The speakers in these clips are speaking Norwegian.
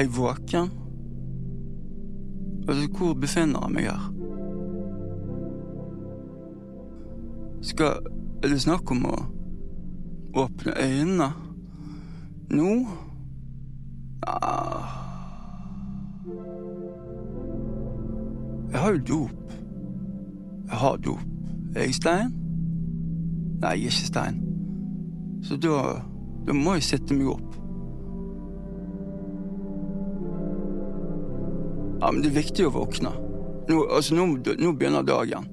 Jeg våken? Altså, hvor befinner jeg meg her? Skal Er det snakk om å åpne øynene? Nå? Ah. Jeg har jo dop. Jeg har dop. Er jeg stein? Nei, jeg er ikke stein. Så da, da må jeg sette meg opp. Ja, men det er viktig å våkne. Nå, altså, nå, nå begynner dagen.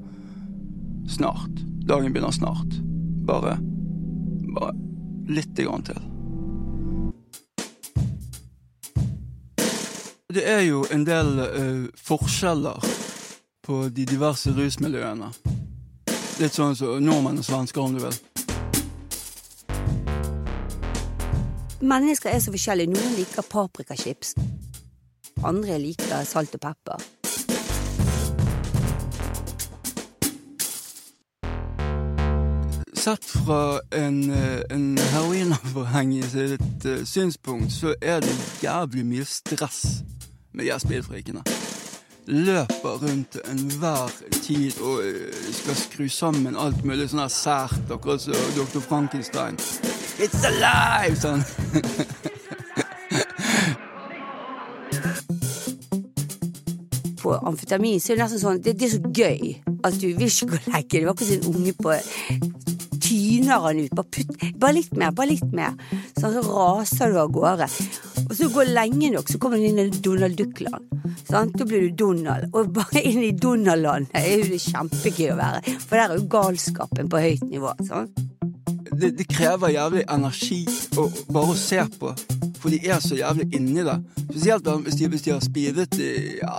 Snart. Dagen begynner snart. Bare Bare lite grann til. Det er jo en del uh, forskjeller på de diverse rusmiljøene. Litt sånn som nordmenn og svensker, om du vil. Mennesker er så forskjellige. Noen liker paprikachips. Andre liker salt og pepper. Sett fra en, eh, en heroinavhengig sitt uh, synspunkt, så er det jævlig mye stress med de speedfrikene. Løper rundt enhver tid og uh, skal skru sammen alt mulig sånn her sært, akkurat som Dr. Frankenstein. It's alive! Sånn. amfetamin så er det nesten sånn Det, det er så gøy at du vil ikke gå legge Det var akkurat som en unge på tyner han ut. Bare, putt, bare litt mer, bare litt mer. Sånn, så raser du av gårde. Og så går lenge nok, så kommer du inn i Donald Duck-land. Da blir du Donald. Og bare inn i Donald-landet er jo det kjempegøy å være. For der er jo galskapen på høyt nivå. Sant? det, det, krever jævlig energi å bare å se på, for de er så jævlig inni det. Spesielt hvis de, hvis de har speedet i ja,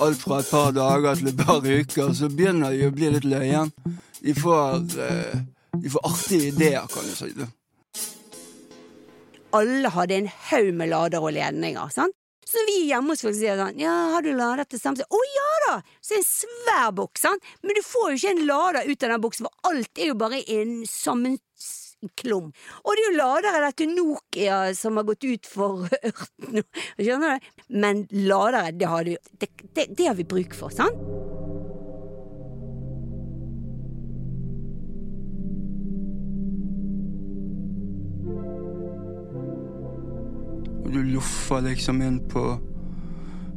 alt fra et par dager til et par uker, så begynner de å bli litt løyen. De får, uh, de får artige ideer, kan du si. det. Alle hadde en haug med lader og ledninger. sant? Så vi hjemme hos folk sier sånn Ja, har du lader til samme? Å ja da! Så en svær boks, sant? Men du får jo ikke en lader ut av den boksen, for alt er jo bare en sammenklum. Og det er jo ladere til Nokia som har gått ut for ørten, skjønner du? Men ladere, det har, du, det, det, det har vi bruk for, sant? du loffer liksom inn på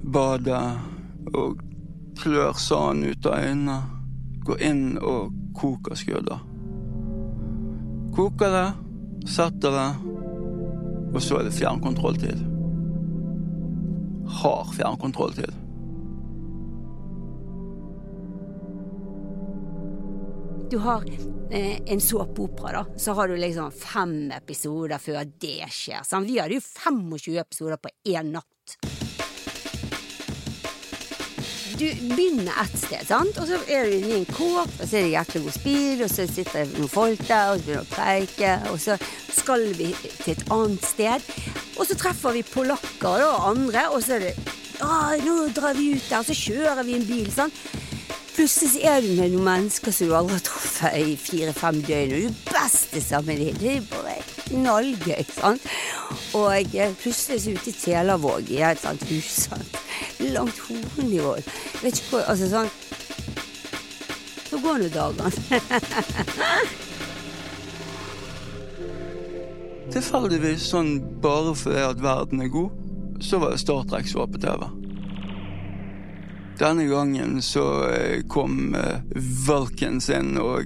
badet og klør sanden ut av øynene. Går inn og koker skudder. Koker det, setter det, og så er det fjernkontrolltid. Hard fjernkontrolltid. Du har eh, en såpeopera, da. Så har du liksom fem episoder før det skjer. Sant? Vi hadde jo 25 episoder på én natt. Du begynner ett sted, sant? og så er du i en kåp, og så er det jækla god speed, og så sitter det noen folk der, og så begynner å preike, og så skal vi til et annet sted. Og så treffer vi polakker og andre, og så er det nå drar vi ut der, og så kjører vi en bil, sant. Plutselig er du med noen mennesker som du aldri har truffet i fire-fem døgn, og du er best sammen med dem. Det ikke sant. Og plutselig så ute i Telavåg, i et sånt hus, sant. Langt hornnivå. Vet ikke hvor Altså sånn Så går nå dagene. Tilfeldigvis sånn bare fordi at verden er god, så var Star Trek så på TV. Denne gangen så eh, kom Valken sin og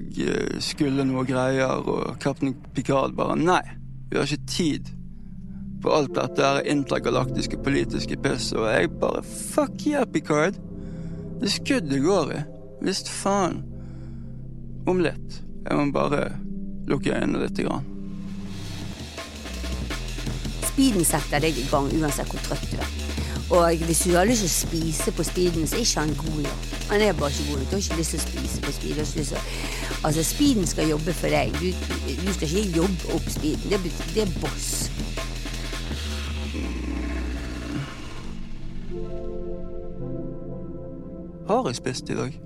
skulle noe greier, og kaptein Picard bare Nei, vi har ikke tid på alt dette her intergalaktiske politiske piss, og jeg bare Fuck yeah, Picard. Det er skudd det går i. Visst faen. Om litt. Jeg må bare lukke øynene litt. Grann. Speeden setter deg i gang uansett hvor trøtt du er. Og hvis du har lyst til å spise på speeden, så er ikke han god nok. Han er bare ikke god nok. Du har ikke lyst til å spise på speed. Altså, speeden skal jobbe for deg. Du, du skal ikke jobbe opp speeden. Det, det er boss. Har jeg spist i dag?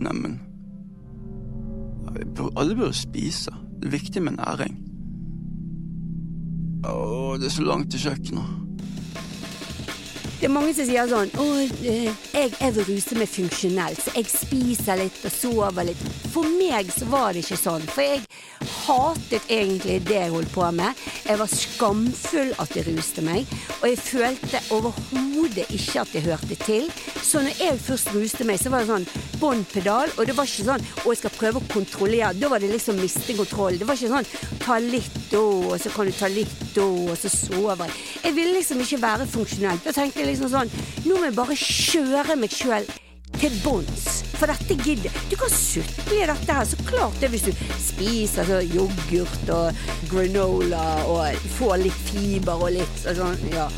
Neimen Alle bør spise. Det er viktig med næring. Å, det er så langt til kjøkkenet. Det er mange som sier sånn Å, eh, jeg, jeg vil ruse meg funksjonelt, så jeg spiser litt og sover litt. For meg så var det ikke sånn, for jeg hatet egentlig det jeg holdt på med. Jeg var skamfull at jeg ruste meg, og jeg følte overhodet ikke at jeg hørte til. Så når jeg først ruste meg, så var det sånn bånn pedal, og det var ikke sånn å, jeg skal prøve å kontrollere. Da var det liksom miste kontroll. Det var ikke sånn ta litt da, og så kan du ta litt da, og så sover jeg. Jeg ville liksom ikke være funksjonell. Da tenkte jeg liksom sånn Nå må jeg bare kjøre meg sjøl til bunns. For dette gidder Du kan sutte i dette her, så klart det hvis du spiser så yoghurt og granola og får litt fiber og litt sånn, ja.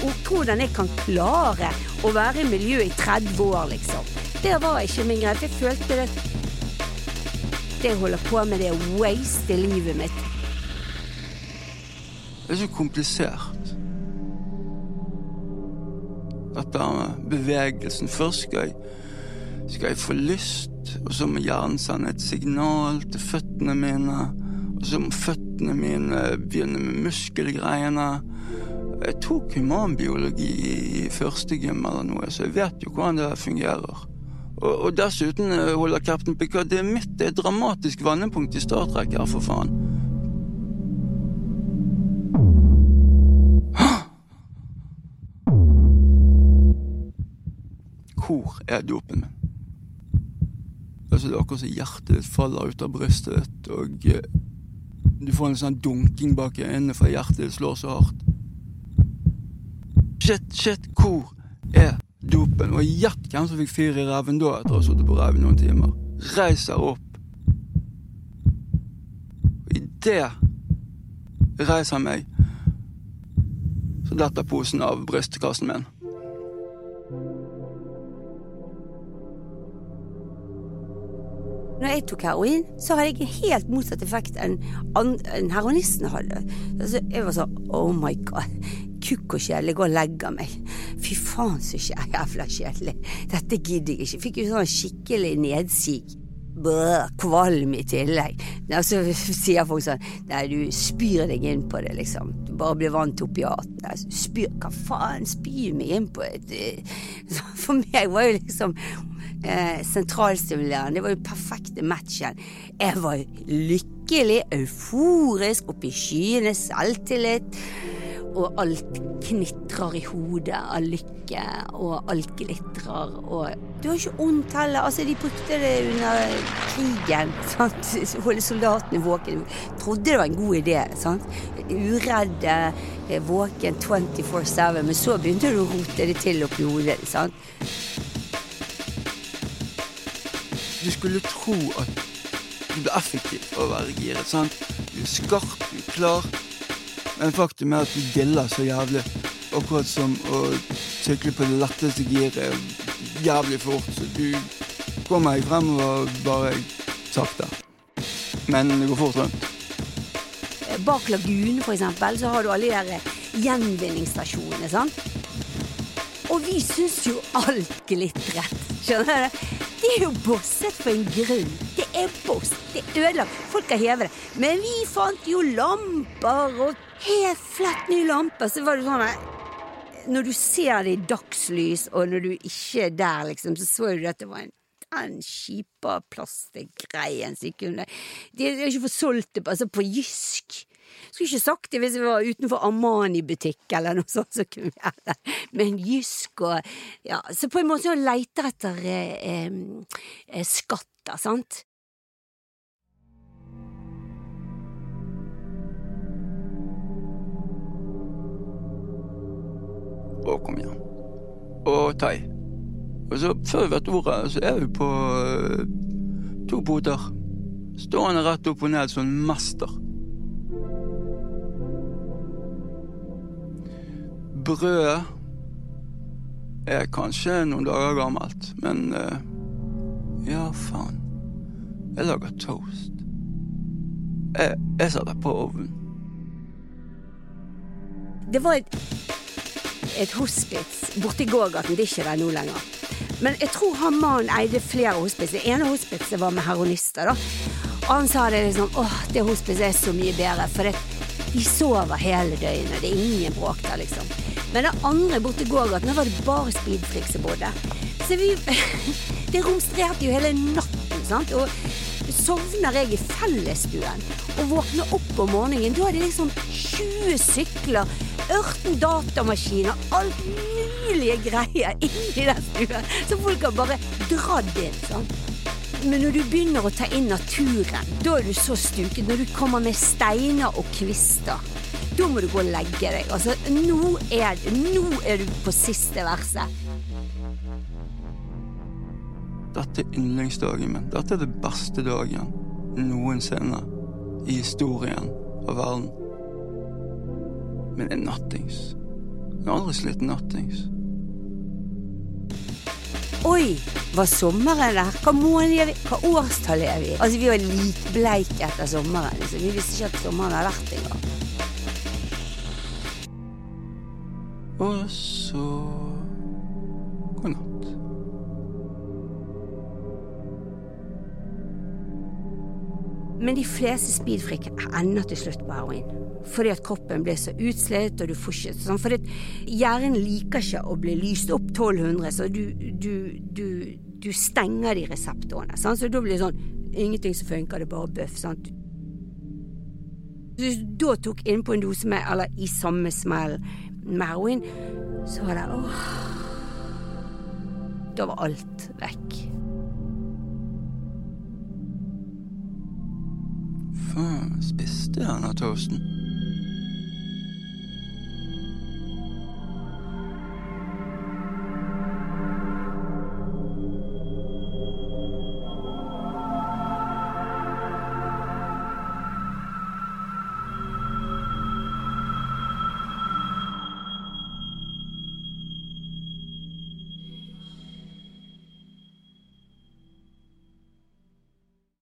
Og hvordan jeg kan klare å være i miljøet i 30 år, liksom. Det var ikke min greie. Jeg følte det Det jeg holder på med, det er waste i livet mitt. Det er så komplisert. Dette med bevegelsen. Først skal jeg, skal jeg få lyst, og så må hjernen sende et signal til føttene mine. Og så må føttene mine begynne med muskelgreiene. Jeg tok humanbiologi i første gym eller noe, så jeg vet jo hvordan det fungerer. Og, og dessuten holder Captain Picard Det er mitt det er et dramatisk vendepunkt i Star Trek her, for faen. Hvor er dopen min? Altså, det er akkurat som hjertet ditt faller ut av brystet ditt, og eh, du får en sånn dunking bak øynene fordi hjertet ditt slår så hardt. Shit, shit, hvor er dopen? Og gjett hvem som fikk fyr i reven da, etter å ha sittet på ræven noen timer. Reiser opp. Og idet reiser meg, så detter posen av brystkassen min. Når jeg tok heroin, så hadde jeg helt motsatt effekt enn en heroinisten hadde. Altså, jeg var sånn oh my god, kukk og kjedelig, gå og legge meg. Fy faen så jævla kjedelig. Dette gidder jeg ikke. Fikk jo sånn skikkelig nedsig. Bøh, kvalm i tillegg. Og så sier folk sånn Nei, du spyr deg inn på det, liksom. Du bare blir vant opiatene. Spyr Hva faen? Spyr meg inn på et For meg var jo liksom eh, sentralstimulerende. Det var jo perfekte matchen. Jeg var lykkelig, euforisk, oppe i skyene, selvtillit. Og alt knitrer i hodet av lykke, og alt glitrer, og Du har ikke vondt heller. Altså, de brukte det under krigen. sant? Holde soldatene våkne. Trodde det var en god idé. sant? Uredde, våken 24-7. Men så begynte du å rote det til oppi hodet. sant? Du skulle tro at du ble effektiv av å være giret. sant? Du er skarp, du er klar. Men faktum er at du diller så jævlig. Akkurat som å sykle på det letteste giret jævlig fort. Så du kommer deg fremover bare sakte. Men det går fort rundt. Bak lagunen, for eksempel, så har du alle de der gjenvinningsstasjonene, sant? Og vi syns jo alt glitret. Skjønner du? Det er jo bosset for en grunn. Det er boss. Det er ødelagt. Folk har hevet det. Men vi fant jo lamper og helt flatt nye lamper. Så var det sånn Når du ser det i dagslys, og når du ikke er der, liksom, så så du at det var en den kjipe plastgreien som kunne De har ikke fått solgt det altså på Jysk. Skulle ikke sagt det hvis vi var utenfor Armani-butikk eller noe sånt. Så kunne vi hatt det. Men Jysk og Ja, så på en måte så leter etter eh, eh, skatter, sant? Å, kom igjen. Og thai. Og så, før vi vet ordet, så er vi på uh, to poter. Stående rett opp og ned som en mester. Brødet er kanskje noen dager gammelt, men uh, ja, faen. Jeg lager toast. Jeg, jeg setter på ovnen. Det var et, et hospits borti gågaten. Det er ikke der nå lenger. Men jeg tror han mannen eide flere hospits. Det ene hospitset var med heroinister. da. Og han sa det liksom åh, det hospitset er så mye bedre, for det, De sover hele døgnet. Det er ingen bråk der, liksom. Men det andre borte i gågaten, var det bare speedflix som bodde. Så vi Det romstrerte jo hele natten, sant. Og sovner jeg i fellesstuen og våkner opp om morgenen, da er det liksom 20 sykler, 18 datamaskiner, alt mulige greier inni den stuen. Så folk har bare dratt inn. sant? Men når du begynner å ta inn naturen, da er du så stuket. Når du kommer med steiner og kvister, da må du gå og legge deg. Altså, nå er, nå er du på siste verset. Dette er yndlingsdagen min. Dette er det beste dagen noensinne i historien av verden. Men det er nattings. Jeg har aldri slitt nattings. Oi, hva sommeren der? Hva måned er? Hva årstall er vi? Altså, vi var likbleike etter sommeren. Liksom. Vi visste ikke at sommeren hadde vært engang. Og så God natt. Men de fleste speedfreak ender til slutt på heroin. Fordi at kroppen blir så utslitt, og du får ikke sånn For hjernen liker ikke å bli lyst opp 1200, så du, du, du, du stenger de reseptorene. Sånn? Så da blir det sånn Ingenting som funker, det er bare bøff. Sant? Hvis du da tok innpå en dose med, eller i samme smell med heroin, så var det åh Da var alt vekk. Faen, spiste han av toasten?